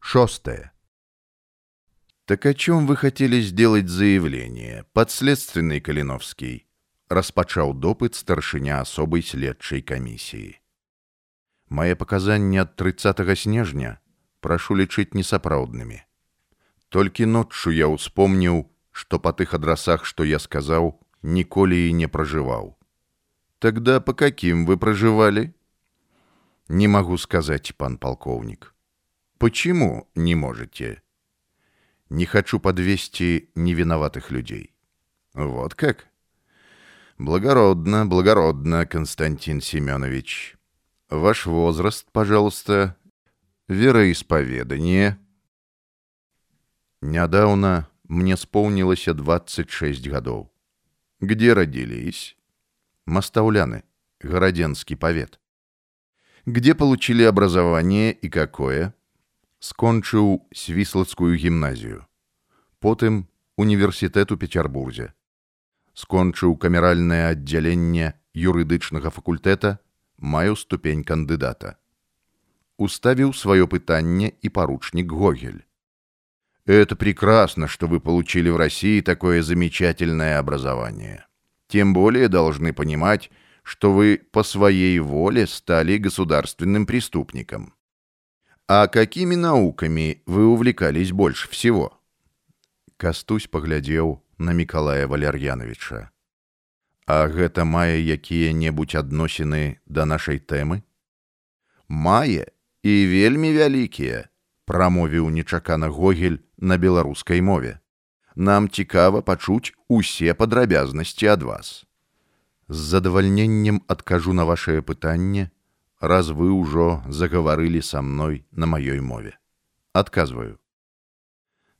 Шестое. Так о чем вы хотели сделать заявление, подследственный Калиновский? Распачаў допыт старшыня асобай следчай камісіі. Мае паказанні ад 30 снежня прашу лічыць несапраўднымі. Толькі ноччу я ўспомніў, што па тых адрасах, што я сказаў, ніколі і не пражываў. Тогда по каким вы проживали? Не могу сказать, пан полковник. Почему не можете? Не хочу подвести невиноватых людей. Вот как? Благородно, благородно, Константин Семенович. Ваш возраст, пожалуйста, вероисповедание. Нядаўна мне сполнилось 26 годов. Где родились? Мастауляны, Городенский повет. Где получили образование и какое? Скончыў свіслацкую гімназію. Потым універсітэт у Петербурзе. Скончыў камеральнае аддзяленне юрыдычнага факультэта, маю ступень кандыдата. Уставіў свое пытанне и поручник Гогель. Это прекрасно, что вы получили в России такое замечательное образование. Тем более должны понимать, что вы по своей воле стали государственным преступником. А какими науками вы увлекались больше всего? Кастусь поглядел на Миколая Валерьяновича. А гэта мае якія-небудзь адносіны да нашай тэмы? Мае і вельмі вялікія, прамовіў нечакана Гогель на беларускай мове. Нам цікава пачуць усе падрабязнасці ад вас. З задавальненнем адкажу на вашее пытанне, раз вы ўжо загаварылі са мной на маёй мове. Адказваю.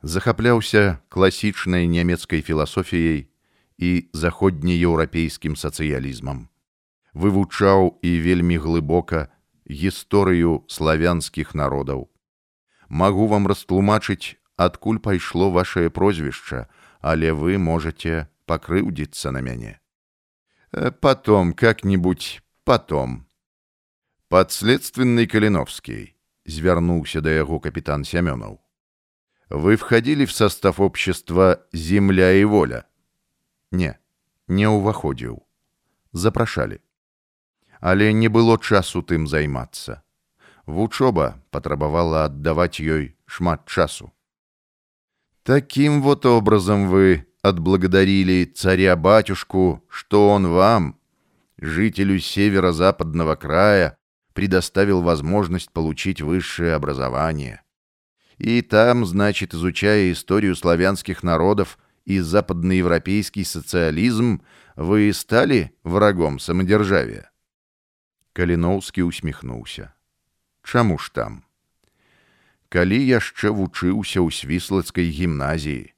Захапляўся класічнай нямецкай філасофіяй і заходнееўрапейскім сацыялізмам. Вывучаў і вельмі глыбока гісторыю славянскіх народаў. Магу вам растлумачыць, адкуль пайшло ваше прозвішча, але вы можете пакрыўдзіцца на мяне. Э, потом, как-нибудь потом. Подследственный Калиновский, звернулся до его капитан Семенов. Вы входили в состав общества «Земля и воля»? Не, не уваходзіў. Запрашалі. Але не было часу тым займацца. Вучоба патрабавала аддаваць ёй шмат часу. Таким вот образом вы отблагодарили царя-батюшку, что он вам, жителю северо-западного края, предоставил возможность получить высшее образование. И там, значит, изучая историю славянских народов и западноевропейский социализм, вы стали врагом самодержавия? Калиновский усмехнулся. Чаму ж там? Калі яшчэ вучыўся ў свіслацкай гімназіі,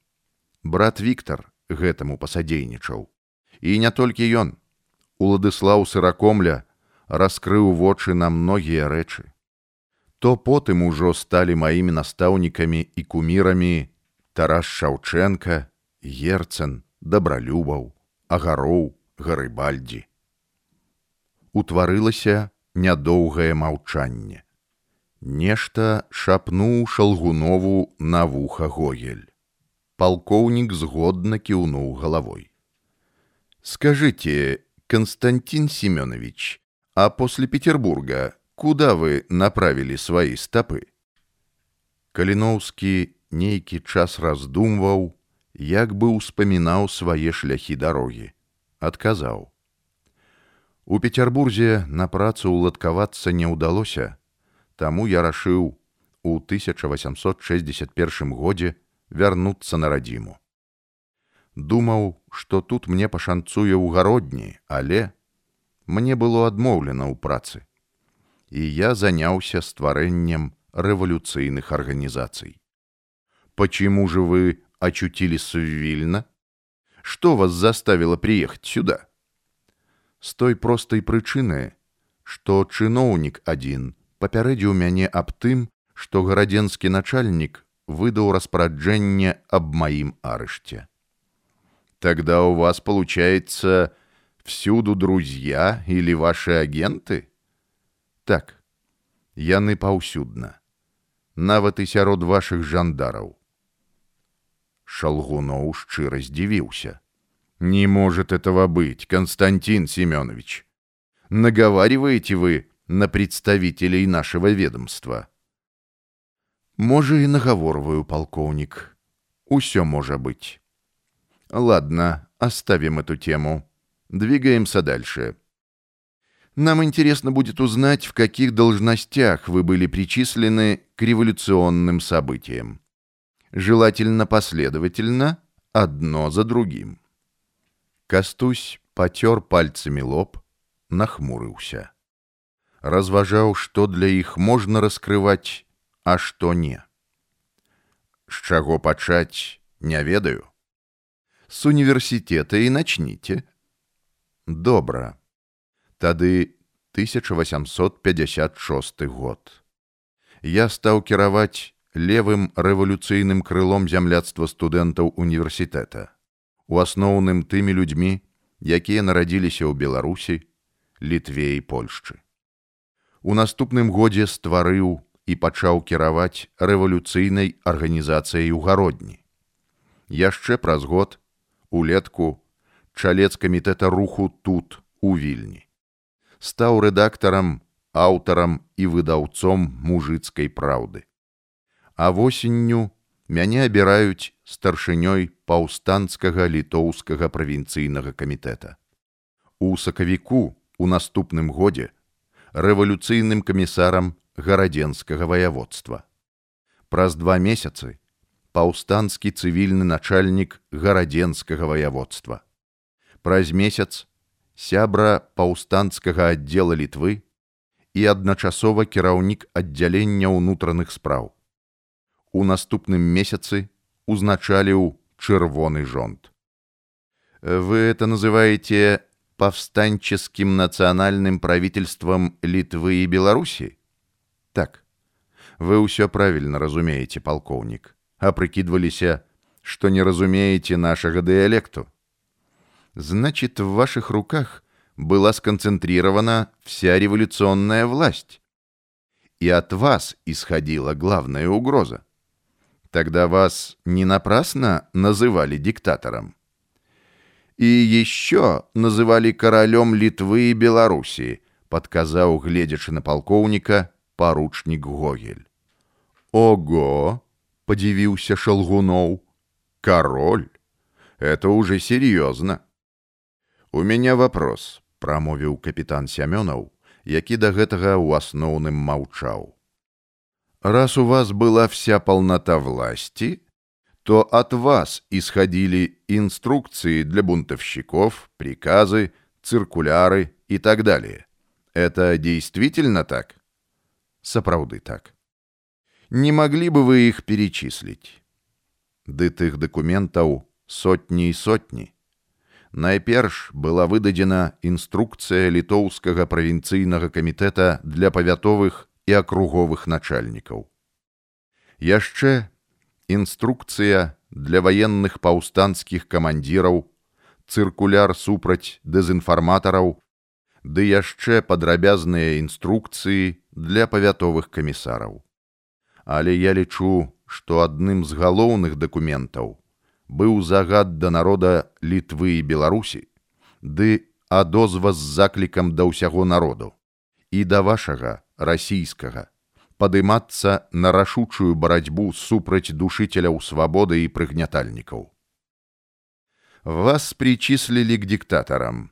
брат Віктор гэтаму пасадзейнічаў. І не толькі ён. Уладыслаў сыракомля раскрыў вочы на многія рэчы. То потым ужо сталі маімі настаўнікамі і кумірамі Тарас Шаўчэнка, Герцэн, дабралюбаў, агароў, гарыбальдзі. Утварылася нядоўгае маўчанне. Нешта шапнуў шалгунову на вуха Гогель. Полковник згодно кивнул головой. «Скажите, Константин Семенович, а после Петербурга куда вы направили свои стопы?» Калиновский нейкі час раздумваў, як бы ўспамінаў свае шляхі дарогі. Адказаў. У Петербурзе на працу ўладкавацца не ўдалося, таму я рашыў у 1861 годзе вярнуцца на радзіму. Думаў, што тут мне пашанцуе ў гародні, але мне было адмоўлена ў працы. І я заняўся стварэннем рэвалюцыйных арганізацый. Почему же вы очутились в Вильно? Что вас заставило приехать сюда? С той простой прычыны, што чыноўнік адзін папярэдзіў мяне аб тым, што гарадзенскі начальнік выдал распоряжение об моим арыште. Тогда у вас, получается, всюду друзья или ваши агенты? Так, яны паўсюдна. нават і сярод вашых жандараў. Шалгуноў шчыра здзівіўся. Не может этого быть, Константин Семенович. Наговариваете вы на представителей нашего ведомства. Може, и наговорваю, полковник. Усё може быть. Ладно, оставим эту тему. Двигаемся дальше. Нам интересно будет узнать, в каких должностях вы были причислены к революционным событиям. Желательно последовательно, одно за другим. Кастусь потер пальцами лоб, нахмурыўся. Разважаў, што для іх можна раскрываць, а што не. З чаго пачаць, не ведаю. С універсітэта і начніце. Добра. Тады 1856 год. Я стаў кіраваць левым рэвалюцыйным крылом зямляцтва студэнтаў універсітэта. У асноўным тымі людзьмі, якія нарадзіліся ў Беларусі, літве і Польшчы. У наступным годзе стварыў і пачаў кіраваць рэвалюцыйнай арганізацыяй у гародні. Яшчэ праз год улетку чалец камітэта руху тут у вільні стаў рэдактарам, аўтарам і выдаўцом мужыцкай праўды. А восенню мяне абіраюць старшынёй паўстанцкага літоўскага правінцыйнага камітэта. У сакавіку у наступным годзе рэвалюцыйным камісарам гарадзенскага ваяводства. Праз два месяцы паўстанскі цывільны начальнік гарадзенскага ваяводства. Праз месяц сябра паўстанцкага аддзела літвы і адначасова кіраўнік аддзялення ўнутраных спраў. У наступным месяцы узначаліў чырвоны жонт. Вы это называете повстанческим национальным правительством Литвы и Беларуси? Так. Вы ўсё правильно разумеете, полковник. А прикидывалися, что не разумеете нашего диалекту. Значит, в ваших руках была сконцентрирована вся революционная власть. И от вас исходила главная угроза. Тогда вас не напрасно называли диктатором. И еще называли королем Литвы и Белоруссии, подказал, глядячи на полковника, поручник Гогель. «Ого!» — подивился Шалгунов. «Король? Это уже серьезно!» У меня вопрос, прамовіў капітан Сямёнаў, які да гэтага ў асноўным маўчаў. Раз у вас была вся полнота власти, то от вас исходили инструкции для бунтовщиков, приказы, циркуляры и так далее. Это действительно так? Сапраўды так. Не могли бы вы их перечислить? Ды тых документаў сотни и сотни. Найперш была выдадзена інструкцыя літоўскага правінцыйнага камітэта для павятовых і акруговых начальнікаў. Яшчэ інструкцыя для ваенных паўстанцкіх камандзіраў, цыркуляр супраць дэзінфарматараў, ды яшчэ падрабязныя інструкцыі для павятовых камісараў. Але я лічу, што адным з галоўных дакументаў быў загад да народа літвы і беларусі ды адозва з заклікам да ўсяго народу і да вашага расійскага падымацца на рашучую барацьбу супраць душителяў свабоды і прыгнятальнікаў вас причислили к диктаторам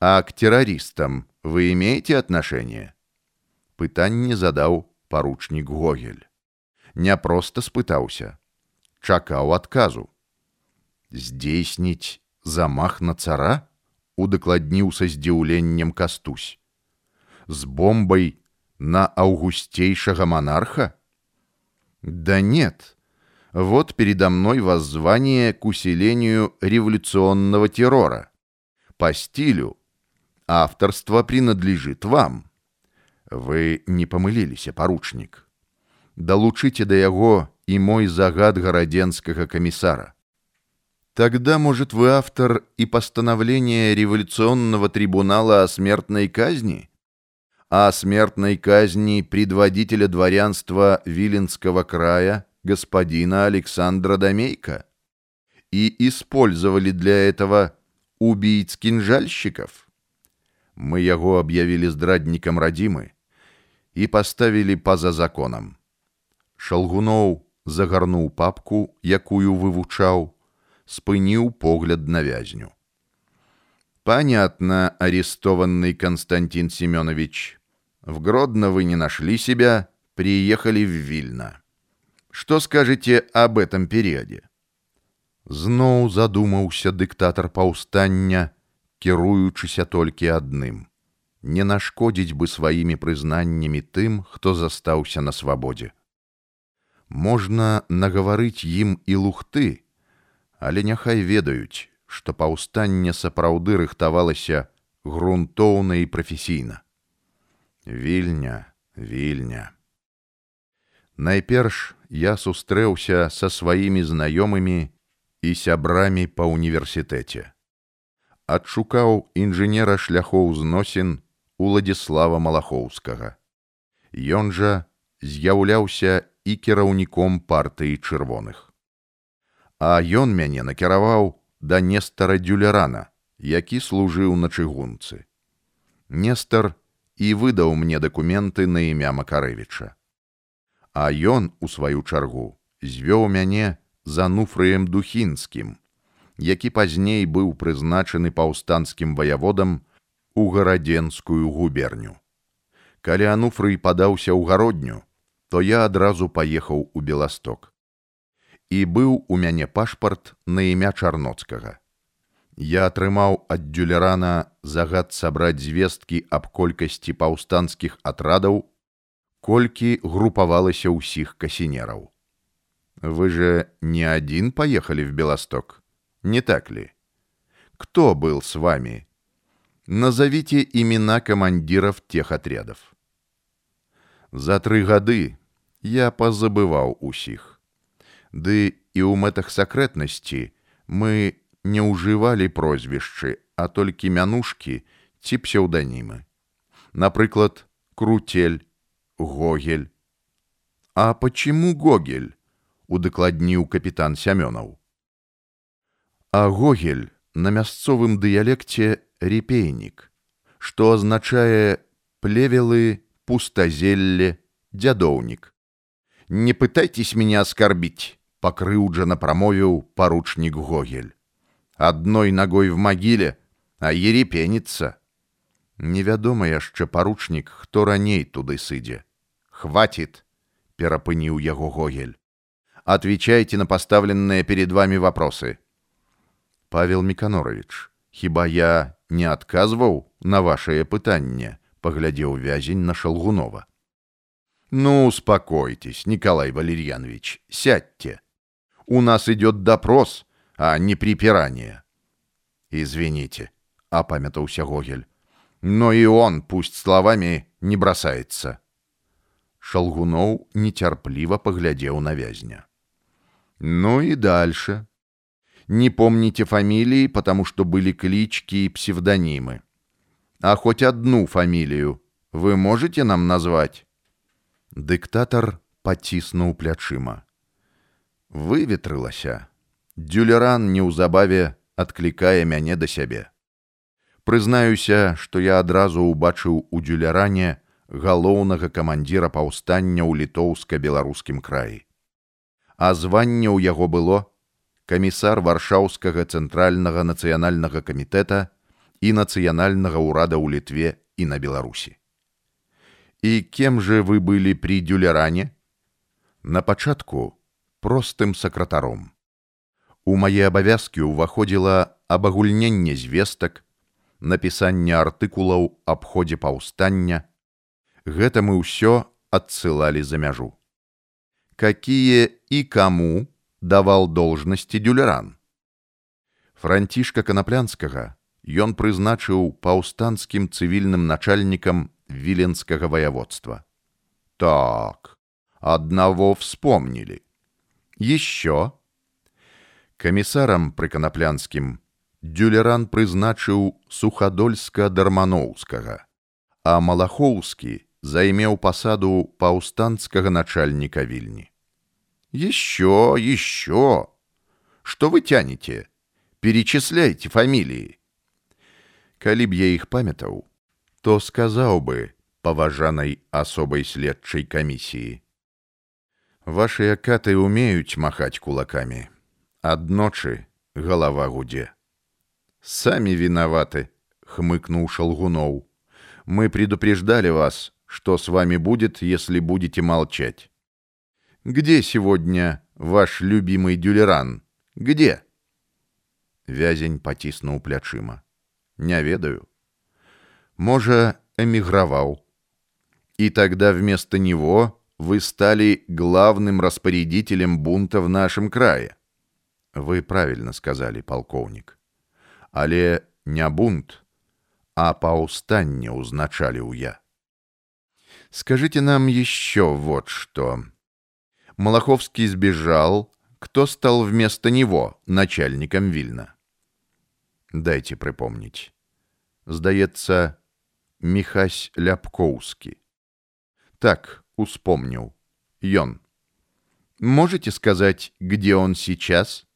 а к террористам вы имеете отношение пытанне задаў паручнік гогель не проста спытаўся чакаў адказу здзейсніць замах на цара удакладніў са здзіўленнем кастусь з бомбай на аўгусцейшага монарха да нет вот передо мной воззвание к усилению революционного террора по стилю авторство принадлежит вам вы не помыліліся поручнік далучыце да яго і мой загад гарадзенскага камісара Тогда, может, вы автор и постановления революционного трибунала о смертной казни? о смертной казни предводителя дворянства Виленского края господина Александра Домейка и использовали для этого убийц-кинжальщиков. Мы яго объявили здрадникам радзімы і паставілі па-за законам. Шалгуноў загарнуў папку, якую вывучаў, спыніў погляд на вязню. «Понятно, арестованный Константин Семенович. В Гродно вы не нашли себя, приехали в Вильно. Что скажете об этом периоде?» Зноў задумаўся дыктатар паўстання, кіруючыся толькі адным. Не нашкодзіць бы сваімі прызнаннямі тым, хто застаўся на свабодзе. Можна нагаварыць ім і лухты, але няхай ведаюць, што паўстанне сапраўды рыхтавалася грунтоўна і прафесійна. Вільня, вільня. Найперш я сустрэўся са сваімі знаёмымі і сябрамі па універсітэце. Адшукаў інжынера шляхоў зносін Уладзіслава Малахоўскага. Ён жа з'яўляўся і кіраўніком партыі чырвоных. А ён мяне накіраваў да Нестара Дюлерана, які служыў на чыгунцы. Нестар і выдаў мне дакументы на імя Макарэвіча. А ён, у сваю чаргу, звёў мяне за нуфрыем духінскім, які пазней быў прызначаны паўстанцкім ваяводам у гарадзенскую губерню. Калі ануфрый падаўся ў гародню, то я адразу паехаў у Беласток. І быў у мяне пашпарт на імя чарноцкага я атрымаў ад дюлерана загад сабраць звесткі аб колькасці паўстанцкіх атрадаў, колькі групавалася ўсіх касінераў. Вы же не один поехали в Белосток, не так ли? Кто был с вами? Назовите имена командиров тех отрядов. За тры гады я пазабываў усіх. Ды і ў мэтах сакрэтнасці мы не ўжывалі прозвішчы, а толькі мянушкі ці псеўданімы. Напрыклад, круцель, гогель. А почему гогель? удакладніў капітан Сямёнаў. А гогель на мясцовым дыялекце репейнік, што азначае плевелы, пустазелле, дзядоўнік. Не пытайтесь меня оскорбить, пакрыўджана прамовіў паручнік Гогель одной ногой в могиле, а ерепенится. Невядома яшчэ паручнік, хто раней туды сыдзе. Хватит, перапыніў яго Гогель. Отвечайте на поставленные перед вами вопросы. Павел Миконорович, хіба я не отказываў на вашее пытанне, поглядел вязень на Шалгунова. Ну, успокойтесь, Николай Валерьянович, сядьте. У нас идет допрос, а не припирание. Извините, опамятался Гогель. Но и он, пусть словами, не бросается. Шалгунов нетерпеливо поглядел на вязня. Ну и дальше. Не помните фамилии, потому что были клички и псевдонимы. А хоть одну фамилию вы можете нам назвать? Диктатор потиснул плячыма. Выветрылася. Дюлеран неўзабаве адклікае мяне да сябе. Прызнаюся, што я адразу ўбачыў у дюлеране галоўнага камандзіра паўстання ў літоўска-беларускім краі. А званне ў яго было камісар варшаўскага цэнтральнага нацыянальнага камітэта і нацыянальнага ўрада ў літве і на беларусі. І кем же вы былі пры дюлеране? На пачатку простым сакратаром. У мае абавязкі ўваходзіла абагульненне звестак, напісанне артыкулаў аб ходзе паўстання. Гэта мы ўсё адсылалі за мяжу. Какие і каму давал должнасці дюлеран. Францішка канаплянскага ён прызначыў паўстанцкім цывільным начальнікам віленскага ваяводства. Так, одного вспомнили. Еще камісарам пры канаплянскім дюлеран прызначыў сухадольска дарманоўскага а Малахоўскі займеў пасаду паўстанцкага начальніка вільні. Еще, еще! Что вы тянете? Перечисляйте фамилии. Калі б я іх памятаў, то сказаў бы паважанай асобай следчай камісіі. Вашыя каты умеюць махаць кулакамі. Адночы галава гудзе. Самі виноваты, хмыкнул Шалгунов. Мы предупреждали вас, что с вами будет, если будете молчать. Где сегодня ваш любимый дюлеран? Где? Вязень потиснул плячыма. Не ведаю. Можа, эмигровал. И тогда вместо него вы стали главным распорядителем бунта в нашем крае. Вы правильно сказали, полковник. Але не бунт, а паўстанне узначаліў я. Скажите нам еще вот что. Малаховский сбежал, кто стал вместо него начальником Вильна? Дайте припомнить. Сдается, Михась Ляпкоўскі. Так, успомнил. Йон. Можете сказать, где он сейчас?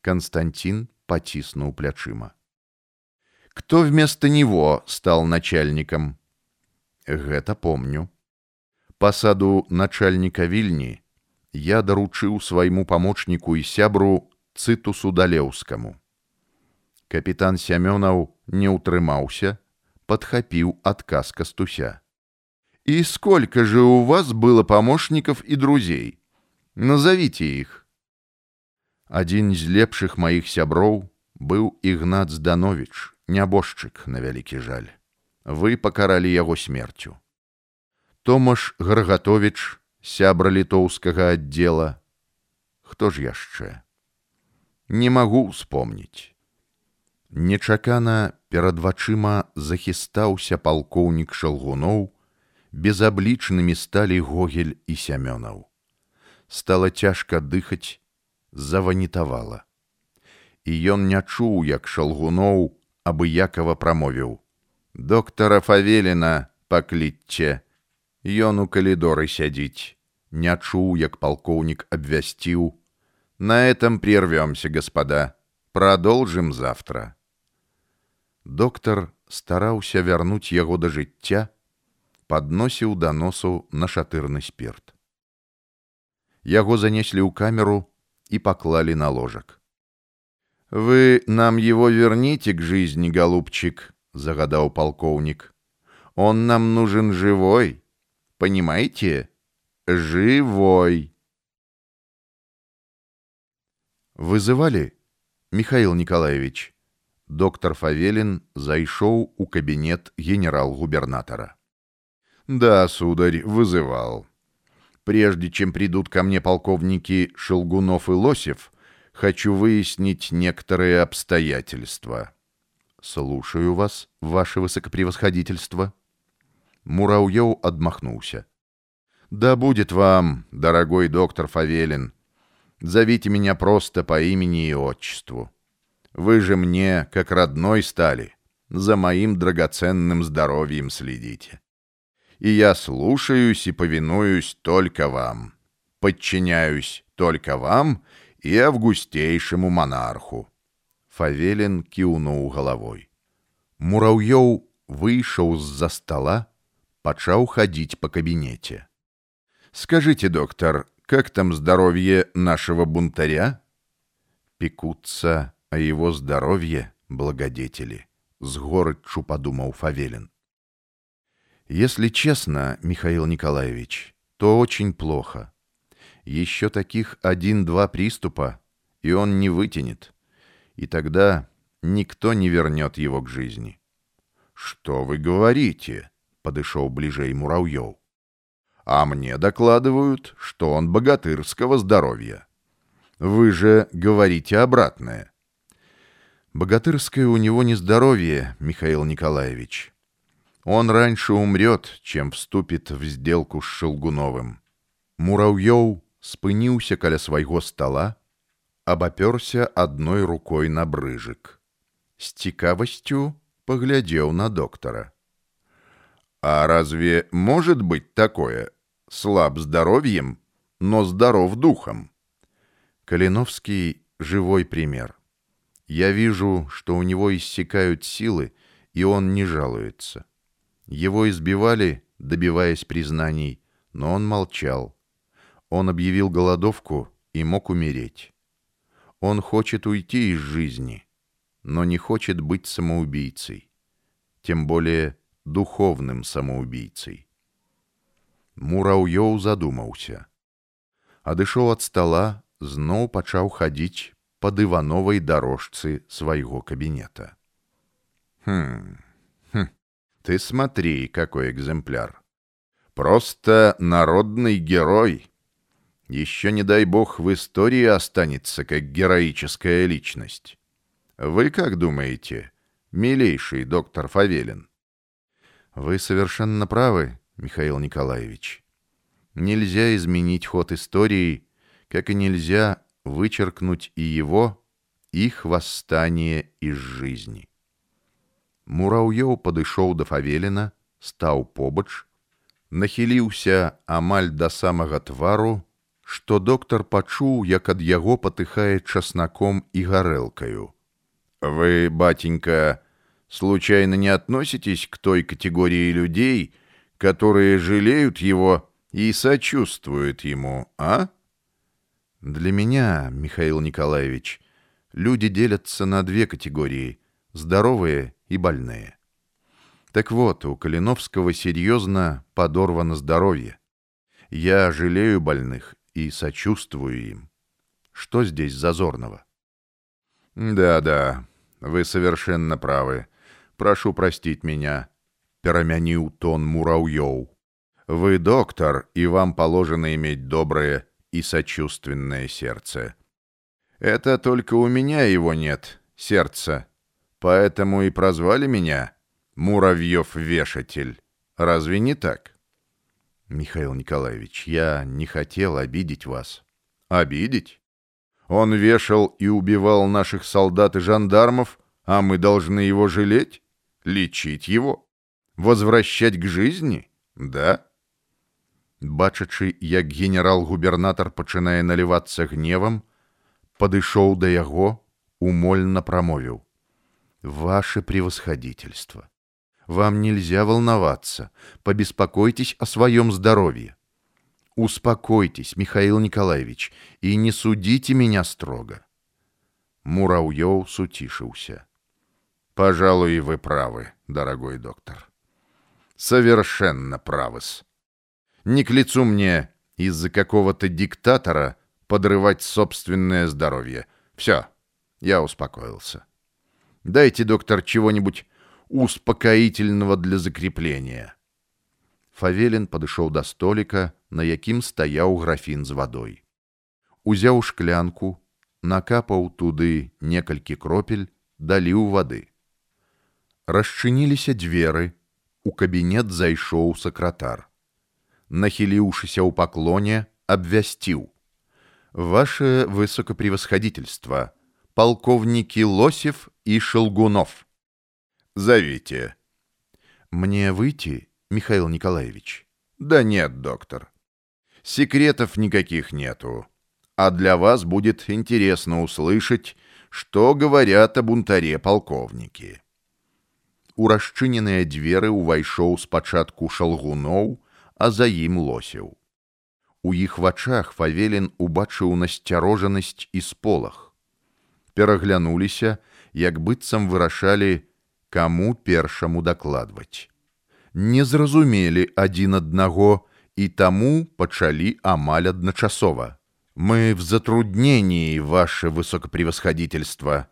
Константин потиснул плячима. Кто вместо него стал начальником? Гэта помню. Посаду начальника Вильни я даручыў свайму помощнику и сябру Цытусу Далеўскаму. Капитан Сямёнаў не утрымаўся, подхапіў адказ кастуся. И сколько же у вас было помощников и друзей? Назовите их. Один из лепшых моих сяброў был Игнат Зданович, нябожчык на вялікі жаль. Вы покарали его смертью. Томаш Гаргатович, сябра літоўскага отдела. Хто ж яшчэ? Не могу вспомнить. Нечакана перад вачыма захістаўся палкоўнік Шалгуноў, безаблічнымі сталі гогель і сямёнаў. Стала цяжка дыхаць, заванітавала. І ён не чуў, як шалгуноў абыякова прамовіў: « Доктара Фавеліна паклічце, Ён у калідоры сядзіць, не чуў, як палкоўнік абвясціў: « На этом прервемся, господа, продолжим завтра. Доктор стараўся вярнуць яго да жыцця, падносіў да носу нашатырны спирт. Яго занеслі ў камеру и поклали на ложек. «Вы нам его верните к жизни, голубчик», — загадал полковник. «Он нам нужен живой, понимаете? Живой». «Вызывали, Михаил Николаевич?» Доктор Фавелин зайшоў у кабинет генерал-губернатора. Да, сударь, вызывал. Прежде чем придут ко мне полковники Шелгунов и Лосев, хочу выяснить некоторые обстоятельства. Слушаю вас, ваше высокопревосходительство. Мурауев отмахнулся. Да будет вам, дорогой доктор Фавелин. Зовите меня просто по имени и отчеству. Вы же мне, как родной стали, за моим драгоценным здоровьем следите и я слушаюсь и повинуюсь только вам, подчиняюсь только вам и августейшему монарху. Фавелин кіўнуў головой. Мураўёў выйшаў з-за стола, пачаў ходить по кабинете. Скажите, доктор, как там здоровье нашего бунтаря? Пекутся о его здоровье благодетели, с горычу подумал Фавелин. Если честно, Михаил Николаевич, то очень плохо. Еще таких один-два приступа, и он не вытянет. И тогда никто не вернет его к жизни. «Что вы говорите?» — подышел ближе Муравьев. «А мне докладывают, что он богатырского здоровья. Вы же говорите обратное». «Богатырское у него не здоровье, Михаил Николаевич. Он раньше умрет, чем вступит в сделку с Шелгуновым. Муравьев спыніўся каля свайго стола, абапёрся одной рукой на брыжык. С цікавасцю поглядел на доктора. А разве может быть такое? Слаб здоровьем, но здоров духом. Калиновский — живой пример. Я вижу, что у него иссякают силы, и он не жалуется. Его избивали, добиваясь признаний, но он молчал. Он объявил голодовку и мог умереть. Он хочет уйти из жизни, но не хочет быть самоубийцей, тем более духовным самоубийцей. Мураўёў задумаўся. Адышоў ад стола, зноў пачаў хадзіць по дывановай дорожцы своего кабинета. Хм, хм, ты смотри, какой экземпляр. Просто народный герой. Еще, не дай бог, в истории останется как героическая личность. Вы как думаете, милейший доктор Фавелин? Вы совершенно правы, Михаил Николаевич. Нельзя изменить ход истории, как и нельзя вычеркнуть и его, их восстание из жизни. Мураўёў падышоў да Фавеліна, стаў побач, нахіліўся амаль да самага твару, што доктар пачуў, як ад яго патыхае часнаком і гарэлкаю. «Вы, батенька, случайно не относитесь к той категории людей, которые жалеют его и сочувствуют ему, а?» Для меня, Михаил Николаевич, люди делятся на две категории – здоровые и больные. Так вот, у Калиновского серьезно подорвано здоровье. Я жалею больных и сочувствую им. Что здесь зазорного? Да-да, вы совершенно правы. Прошу простить меня, перамяніў тон Мураўёў. Вы доктор, и вам положено иметь доброе и сочувственное сердце. Это только у меня его нет, сердца. Поэтому и прозвали меня Муравьев-вешатель. Разве не так? Михаил Николаевич, я не хотел обидеть вас. Обидеть? Он вешал и убивал наших солдат и жандармов, а мы должны его жалеть, лечить его, возвращать к жизни, да? бачачы, як генерал-губернатар пачынае налівацца гневам, падышоў да яго, умольна прамовіў: Ваше превосходительство, вам нельзя волноваться, побеспокойтесь о своем здоровье. Успокойтесь, Михаил Николаевич, и не судите меня строго. Мураўёў сутишился. Пожалуй, вы правы, дорогой доктор. Совершенно правы-с. Не к лицу мне из-за какого-то диктатора подрывать собственное здоровье. Все, я успокоился. Дайте, доктор, чего-нибудь успокоительного для закрепления. Фавелин падышоў до столика, на якім стаяў графін з вадой. Узяў шклянку, накапаў туды некалькі кропель, даліў вады. Расчыніліся дзверы, у кабінет зайшоў сакратар нахіліўшыся ў паклоне, абвясціў: Ваше высокопревосходительство, полковники Лосев и Шелгунов. Зовите. Мне выйти, Михаил Николаевич? Да нет, доктор. Секретов никаких нету. А для вас будет интересно услышать, что говорят о бунтаре полковники. У расчыненыя дзверы ўвайшоў спачатку шалгуноў, а за ім лосеў. У іх вачах фавелін убачыў насцярожанасць і сполах. Пераглянуліся, як быццам вырашалі, каму першаму дакладваць. Не зразумелі адзін аднаго і таму пачалі амаль адначасова. Мы в затруднении, ваше высокопревосходительство.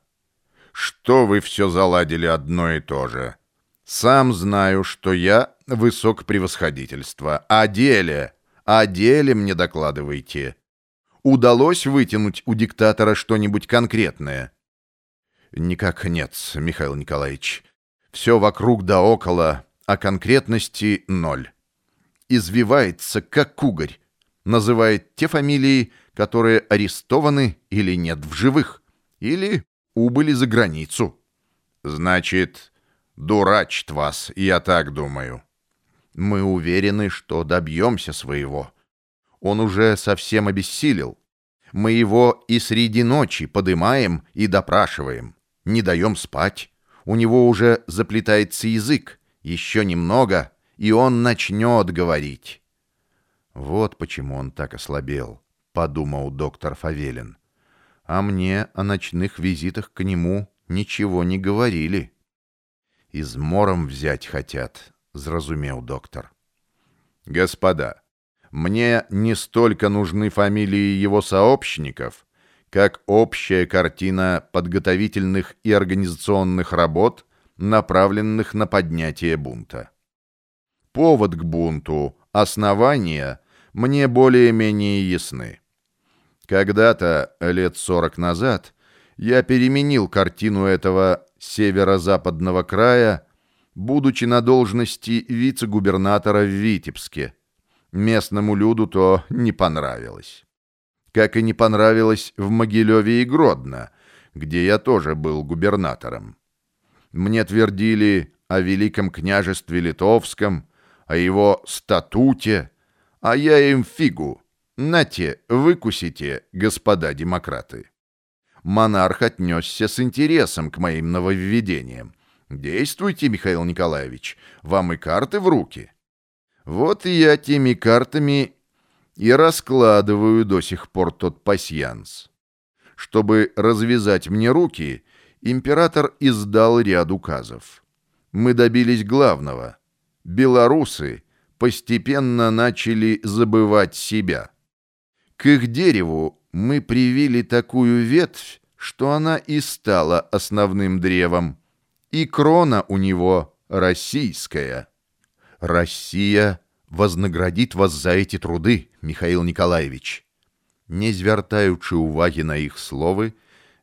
Что вы все заладили одно и то же? Сам знаю, что я высокопревосходительство. О деле, о деле мне докладывайте. Удалось вытянуть у диктатора что-нибудь конкретное? Никак нет, Михаил Николаевич. Все вокруг да около, а конкретности ноль. Извивается, как кугарь. Называет те фамилии, которые арестованы или нет в живых, или убыли за границу. Значит, Дурачит вас, я так думаю. Мы уверены, что добьемся своего. Он уже совсем обессилел. Мы его и среди ночи подымаем и допрашиваем. Не даем спать. У него уже заплетается язык. Еще немного, и он начнет говорить. Вот почему он так ослабел, подумал доктор Фавелин. А мне о ночных визитах к нему ничего не говорили. Измором взять хотят, зразумел доктор. Господа, мне не столько нужны фамилии его сообщников, как общая картина подготовительных и организационных работ, направленных на поднятие бунта. Повод к бунту, основания мне более-менее ясны. Когда-то, лет сорок назад, я переменил картину этого северо-западного края, будучи на должности вице-губернатора в Витебске. Местному люду то не понравилось. Как и не понравилось в Могилеве и Гродно, где я тоже был губернатором. Мне твердили о Великом княжестве Литовском, о его статуте, а я им фигу. Нате, выкусите, господа демократы. Монарх отнесся с интересом к моим нововведениям. Действуйте, Михаил Николаевич, вам и карты в руки. Вот и я теми картами и раскладываю до сих пор тот пасьянс. Чтобы развязать мне руки, император издал ряд указов. Мы добились главного. Белорусы постепенно начали забывать себя. К их дереву мы привили такую ветвь, что она и стала основным древом. И крона у него российская. Россия вознаградит вас за эти труды, Михаил Николаевич. Не звяртаючы уваги на іх словы,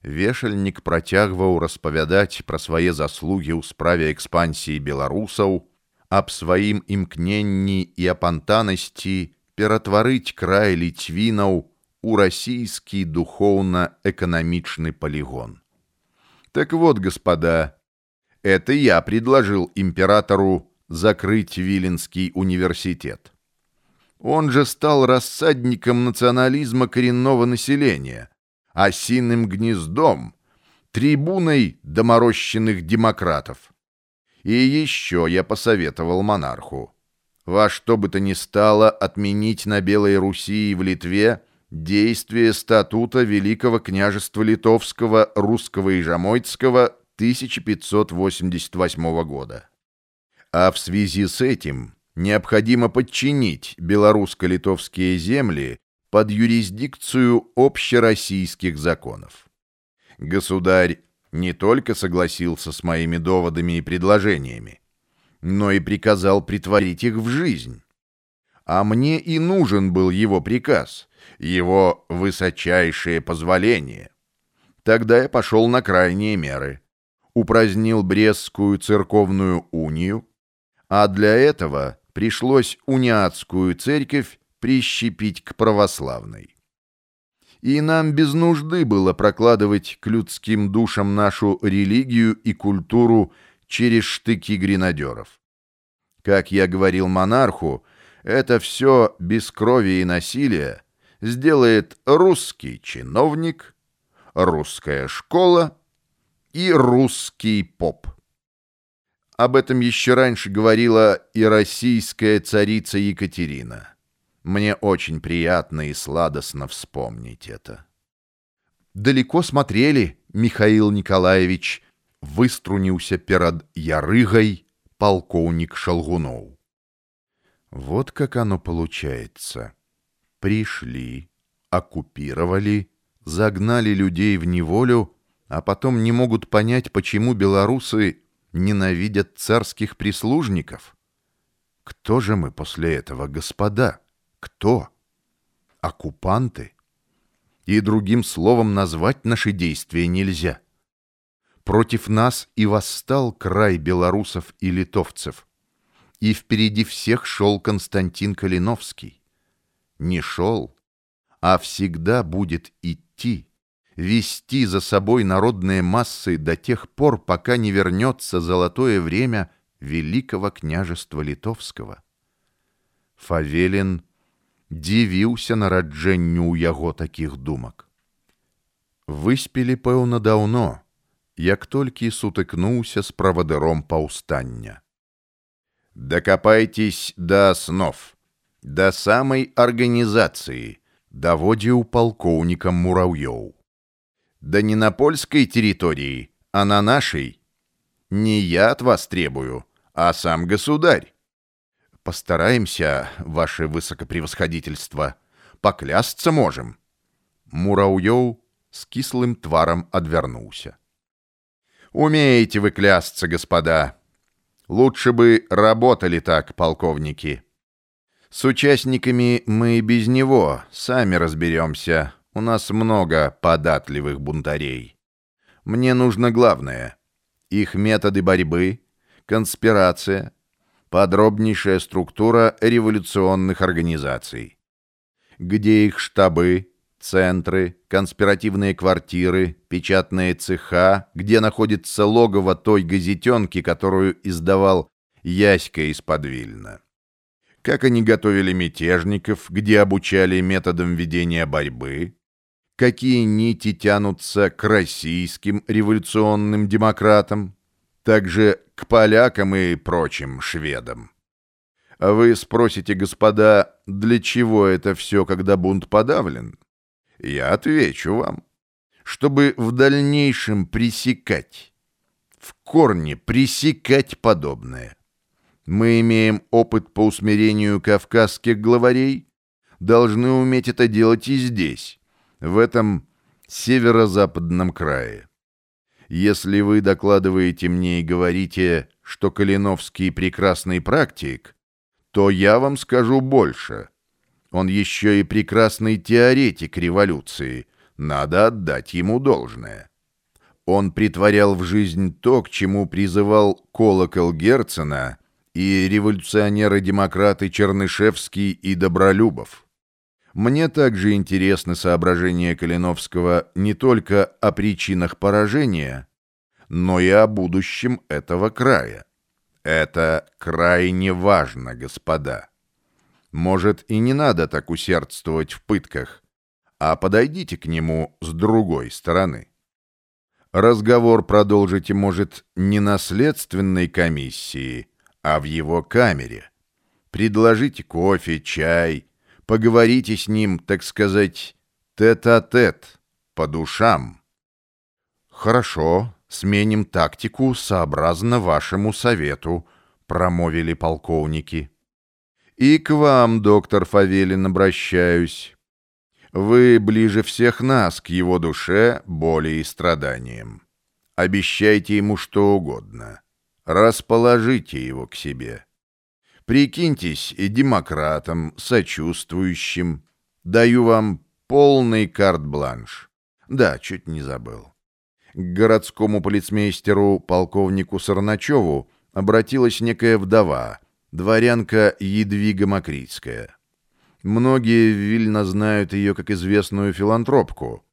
вешальнік працягваў распавядаць пра свае заслугі ў справе экспансіі беларусаў, аб сваім імкненні і апантанасці ператварыць край ліцвінаў у расійскі духоўна-эканамічны полигон. Так вот, господа, это я предложил императору закрыть Виленский университет. Он же стал рассадником национализма коренного населения, осиным гнездом, трибуной доморощенных демократов. И еще я посоветовал монарху во что бы то ни стало отменить на Белой Руси и в Литве действие статута Великого княжества Литовского, Русского и Жамойцкого 1588 года. А в связи с этим необходимо подчинить белорусско-литовские земли под юрисдикцию общероссийских законов. Государь не только согласился с моими доводами и предложениями, но и приказал притворить их в жизнь. А мне и нужен был его приказ, его высочайшее позволение. Тогда я пошел на крайние меры. Упразднил Брестскую церковную унию, а для этого пришлось униатскую церковь прищепить к православной и нам без нужды было прокладывать к людским душам нашу религию и культуру через штыки гренадеров. Как я говорил монарху, это все без крови и насилия сделает русский чиновник, русская школа и русский поп. Об этом еще раньше говорила и российская царица Екатерина. Мне очень приятно и сладостно вспомнить это. Далеко смотрели, Михаил Николаевич, выструнился перед ярыгой полковник Шалгунов. Вот как оно получается. Пришли, оккупировали, загнали людей в неволю, а потом не могут понять, почему белорусы ненавидят царских прислужников. Кто же мы после этого, господа? Кто? Оккупанты? И другим словом назвать наши действия нельзя. Против нас и восстал край белорусов и литовцев. И впереди всех шел Константин Калиновский. Не шел, а всегда будет идти, вести за собой народные массы до тех пор, пока не вернется золотое время Великого княжества Литовского. Фавелін дзівіўся нараджэнню ў яго такіх думак. Выспелі, пэўна, даўно, як толькі сутыкнуўся з правадыром паўстання. Дакапайцесь да основ, да самай арганізацыі, даводзіў палкоўнікам мураўёў. Да не на польскай территории, а на нашей. Не я от вас требую, а сам государь. Постараемся, ваше высокопревосходительство, поклясться можем. Мураўёў с кислым тваром отвернулся. Умеете вы клясться, господа. Лучше бы работали так, полковники. С участниками мы и без него сами разберемся. У нас много податливых бунтарей. Мне нужно главное. Их методы борьбы, конспирация, подробнейшая структура революционных организаций. Где их штабы, центры, конспиративные квартиры, печатные цеха, где находится логово той газетенки, которую издавал Яська из-под Вильна. Как они готовили мятежников, где обучали методам ведения борьбы, какие нити тянутся к российским революционным демократам, также к полякам и прочим шведам. А вы спросите, господа, для чего это все, когда бунт подавлен? Я отвечу вам. Чтобы в дальнейшем пресекать, в корне пресекать подобное. Мы имеем опыт по усмирению кавказских главарей, должны уметь это делать и здесь, в этом северо-западном крае. Если вы докладываете мне и говорите, что Калиновский прекрасный практик, то я вам скажу больше. Он еще и прекрасный теоретик революции, надо отдать ему должное. Он притворял в жизнь то, к чему призывал колокол Герцена и революционеры-демократы Чернышевский и Добролюбов. Мне также интересны соображения Калиновского не только о причинах поражения, но и о будущем этого края. Это крайне важно, господа. Может, и не надо так усердствовать в пытках, а подойдите к нему с другой стороны. Разговор продолжите, может, не на следственной комиссии, а в его камере. Предложите кофе, чай, Поговорите с ним, так сказать, тет-а-тет, -тет, по душам. Хорошо, сменим тактику сообразно вашему совету, промовили полковники. И к вам, доктор Фавелин, обращаюсь. Вы ближе всех нас к его душе, боли и страданиям. Обещайте ему что угодно. Расположите его к себе. Прикиньтесь демократом, сочувствующим. Даю вам полный карт-бланш. Да, чуть не забыл. К городскому полицмейстеру полковнику Сарначеву обратилась некая вдова, дворянка Едвига Макритская. Многие в Вильно знают ее как известную филантропку.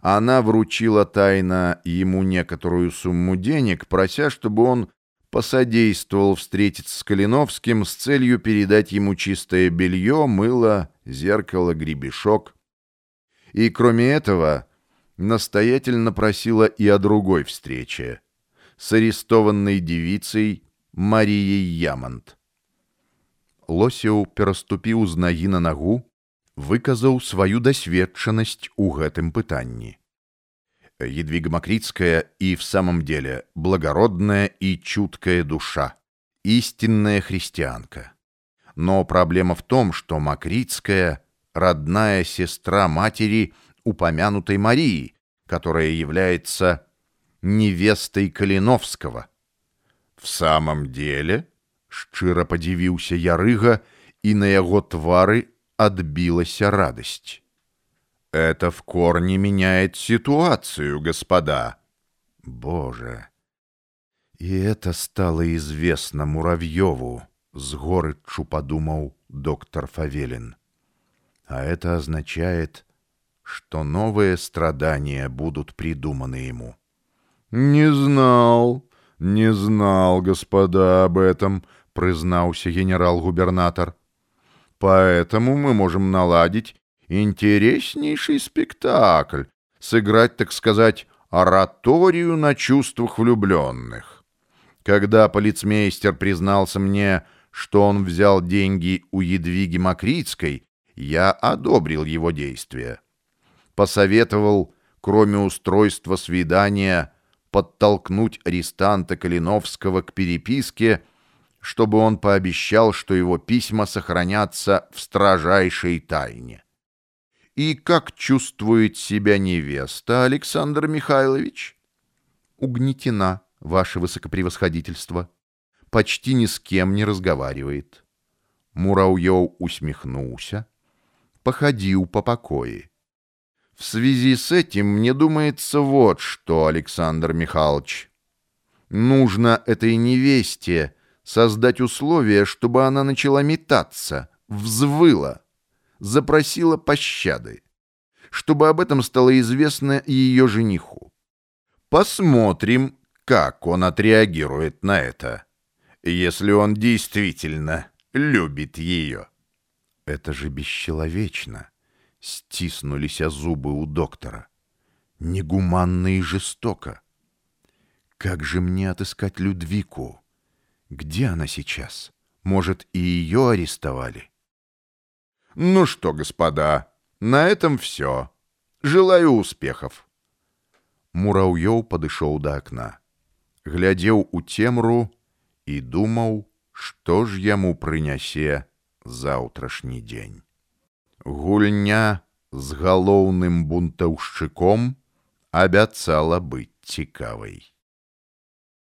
Она вручила тайно ему некоторую сумму денег, прося, чтобы он посодействовал встретиться с Калиновским с целью передать ему чистое белье, мыло, зеркало, гребешок. И кроме этого, настоятельно просила и о другой встрече с арестованной девицей Марией Ямонт. Лосеў пераступіў з нагі на нагу, выказаў сваю дасведчанасць у гэтым пытанні. Едвига Макритская и в самом деле благородная и чуткая душа, истинная христианка. Но проблема в том, что Макритская — родная сестра матери упомянутой Марии, которая является невестой Калиновского. В самом деле, шчыра подивился Ярыга, и на его твары отбилась радость. Это в корне меняет ситуацию, господа. Боже. И это стало известно Муравьеву, с горычу подумал доктор Фавелин. А это означает, что новые страдания будут придуманы ему. Не знал, не знал, господа, об этом, признался генерал-губернатор. Поэтому мы можем наладить интереснейший спектакль, сыграть, так сказать, ораторию на чувствах влюбленных. Когда полицмейстер признался мне, что он взял деньги у Едвиги Макритской, я одобрил его действия. Посоветовал, кроме устройства свидания, подтолкнуть арестанта Калиновского к переписке, чтобы он пообещал, что его письма сохранятся в строжайшей тайне. И как чувствует себя невеста, Александр Михайлович? Угнетена, ваше высокопревосходительство. Почти ни с кем не разговаривает. Мурауёв усмехнулся, походил по покое. В связи с этим мне думается вот что, Александр Михайлович. Нужно этой невесте создать условия, чтобы она начала метаться, взвыла запросила пощады, чтобы об этом стало известно ее жениху. Посмотрим, как он отреагирует на это, если он действительно любит ее. Это же бесчеловечно. Стиснулись зубы у доктора. Негуманно и жестоко. Как же мне отыскать Людвику? Где она сейчас? Может, и ее арестовали? Ну что, господа, на этом все. Желаю успехов. Мураўёў падышоў да акна, глядзеў у цемру і думаў, што ж яму прынясе заўтрашні дзень. Гульня з галоўным бунтаўшчыком абяцала быць цікавай.